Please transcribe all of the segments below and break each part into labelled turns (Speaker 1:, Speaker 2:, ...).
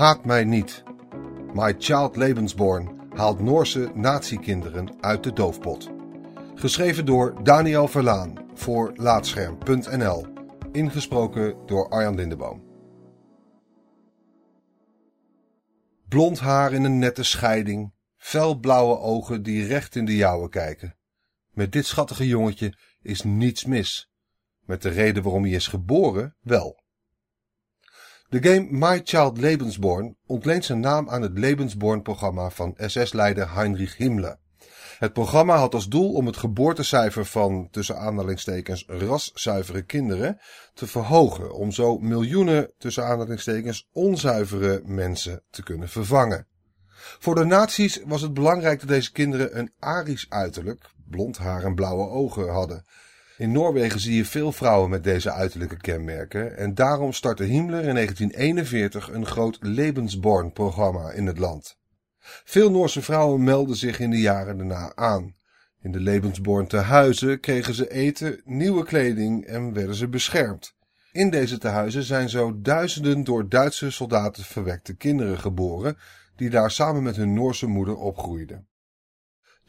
Speaker 1: Haat mij niet. My Child Lebensborn haalt Noorse nazi-kinderen uit de doofpot. Geschreven door Daniel Verlaan voor Laatscherm.nl. Ingesproken door Arjan Lindeboom. Blond haar in een nette scheiding, felblauwe ogen die recht in de jouwe kijken. Met dit schattige jongetje is niets mis. Met de reden waarom hij is geboren wel. De game My Child Lebensborn ontleent zijn naam aan het Lebensborn-programma van SS-leider Heinrich Himmler. Het programma had als doel om het geboortecijfer van, tussen aanhalingstekens, raszuivere kinderen te verhogen, om zo miljoenen, tussen aanhalingstekens, onzuivere mensen te kunnen vervangen. Voor de nazi's was het belangrijk dat deze kinderen een Arisch uiterlijk, blond haar en blauwe ogen hadden. In Noorwegen zie je veel vrouwen met deze uiterlijke kenmerken en daarom startte Himmler in 1941 een groot Lebensborn-programma in het land. Veel Noorse vrouwen melden zich in de jaren daarna aan. In de Lebensborn tehuizen kregen ze eten, nieuwe kleding en werden ze beschermd. In deze tehuizen zijn zo duizenden door Duitse soldaten verwekte kinderen geboren, die daar samen met hun Noorse moeder opgroeiden.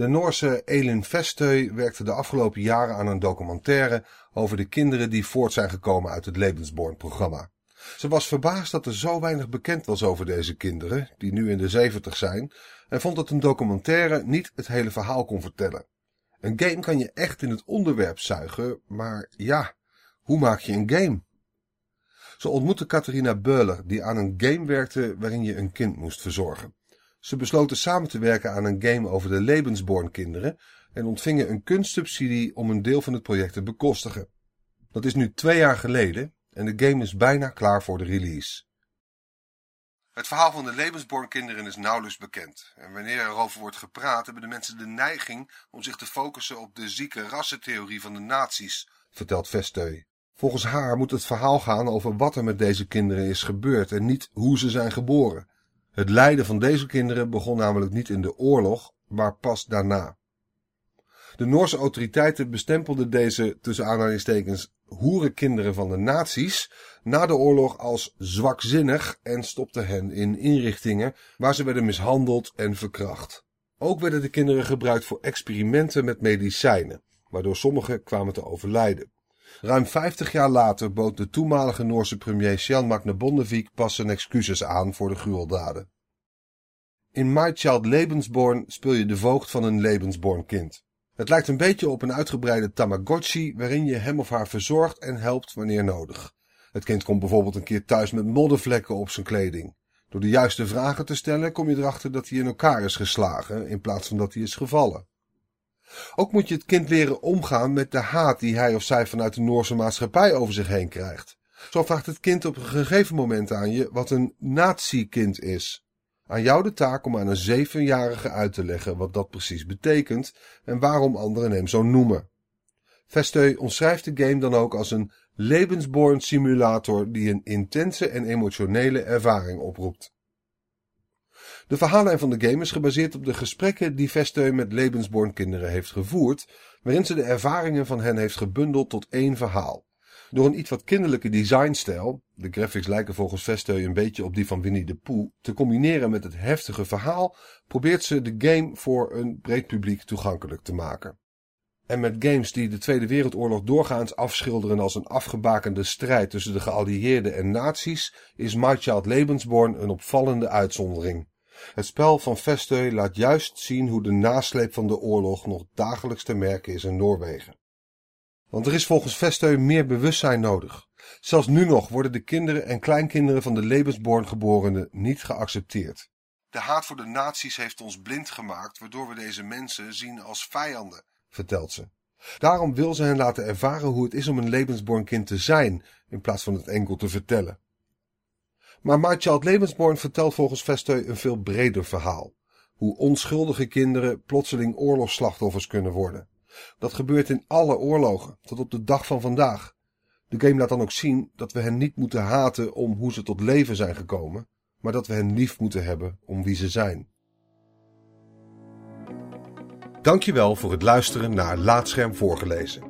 Speaker 1: De Noorse Elin Vestøy werkte de afgelopen jaren aan een documentaire over de kinderen die voort zijn gekomen uit het Lebensborn-programma. Ze was verbaasd dat er zo weinig bekend was over deze kinderen, die nu in de zeventig zijn, en vond dat een documentaire niet het hele verhaal kon vertellen. Een game kan je echt in het onderwerp zuigen, maar ja, hoe maak je een game? Ze ontmoette Catharina Beuler, die aan een game werkte waarin je een kind moest verzorgen. Ze besloten samen te werken aan een game over de Lebensborn kinderen en ontvingen een kunstsubsidie om een deel van het project te bekostigen. Dat is nu twee jaar geleden en de game is bijna klaar voor de release. Het verhaal van de Lebensborn kinderen is nauwelijks bekend. En wanneer er over wordt gepraat, hebben de mensen de neiging om zich te focussen op de zieke rassentheorie van de nazi's, vertelt Vesteu. Volgens haar moet het verhaal gaan over wat er met deze kinderen is gebeurd en niet hoe ze zijn geboren. Het lijden van deze kinderen begon namelijk niet in de oorlog, maar pas daarna. De Noorse autoriteiten bestempelden deze tussen aanhalingstekens hoerenkinderen van de nazi's na de oorlog als zwakzinnig en stopten hen in inrichtingen waar ze werden mishandeld en verkracht. Ook werden de kinderen gebruikt voor experimenten met medicijnen, waardoor sommigen kwamen te overlijden. Ruim 50 jaar later bood de toenmalige Noorse premier Sjel Magne Bondevik pas zijn excuses aan voor de gruweldaden. In My Child Lebensborn speel je de voogd van een Lebensborn kind. Het lijkt een beetje op een uitgebreide Tamagotchi waarin je hem of haar verzorgt en helpt wanneer nodig. Het kind komt bijvoorbeeld een keer thuis met moddervlekken op zijn kleding. Door de juiste vragen te stellen kom je erachter dat hij in elkaar is geslagen in plaats van dat hij is gevallen. Ook moet je het kind leren omgaan met de haat die hij of zij vanuit de Noorse maatschappij over zich heen krijgt. Zo vraagt het kind op een gegeven moment aan je wat een nazi-kind is. Aan jou de taak om aan een zevenjarige uit te leggen wat dat precies betekent en waarom anderen hem zo noemen. Vesteu omschrijft de game dan ook als een levensborn simulator die een intense en emotionele ervaring oproept. De verhaallijn van de game is gebaseerd op de gesprekken die Vesteu met Lebensborn kinderen heeft gevoerd, waarin ze de ervaringen van hen heeft gebundeld tot één verhaal. Door een iets wat kinderlijke designstijl, de graphics lijken volgens Vesteu een beetje op die van Winnie de Pooh, te combineren met het heftige verhaal, probeert ze de game voor een breed publiek toegankelijk te maken. En met games die de Tweede Wereldoorlog doorgaans afschilderen als een afgebakende strijd tussen de geallieerden en nazi's, is My Child Lebensborn een opvallende uitzondering. Het spel van Vesteu laat juist zien hoe de nasleep van de oorlog nog dagelijks te merken is in Noorwegen. Want er is volgens Vesteu meer bewustzijn nodig. Zelfs nu nog worden de kinderen en kleinkinderen van de Lebensborn geborenen niet geaccepteerd. De haat voor de nazi's heeft ons blind gemaakt, waardoor we deze mensen zien als vijanden, vertelt ze. Daarom wil ze hen laten ervaren hoe het is om een Lebensborn kind te zijn, in plaats van het enkel te vertellen. Maar My Child Lebensborn vertelt volgens Vesteu een veel breder verhaal. Hoe onschuldige kinderen plotseling oorlogsslachtoffers kunnen worden. Dat gebeurt in alle oorlogen, tot op de dag van vandaag. De game laat dan ook zien dat we hen niet moeten haten om hoe ze tot leven zijn gekomen, maar dat we hen lief moeten hebben om wie ze zijn. Dankjewel voor het luisteren naar Laatscherm voorgelezen.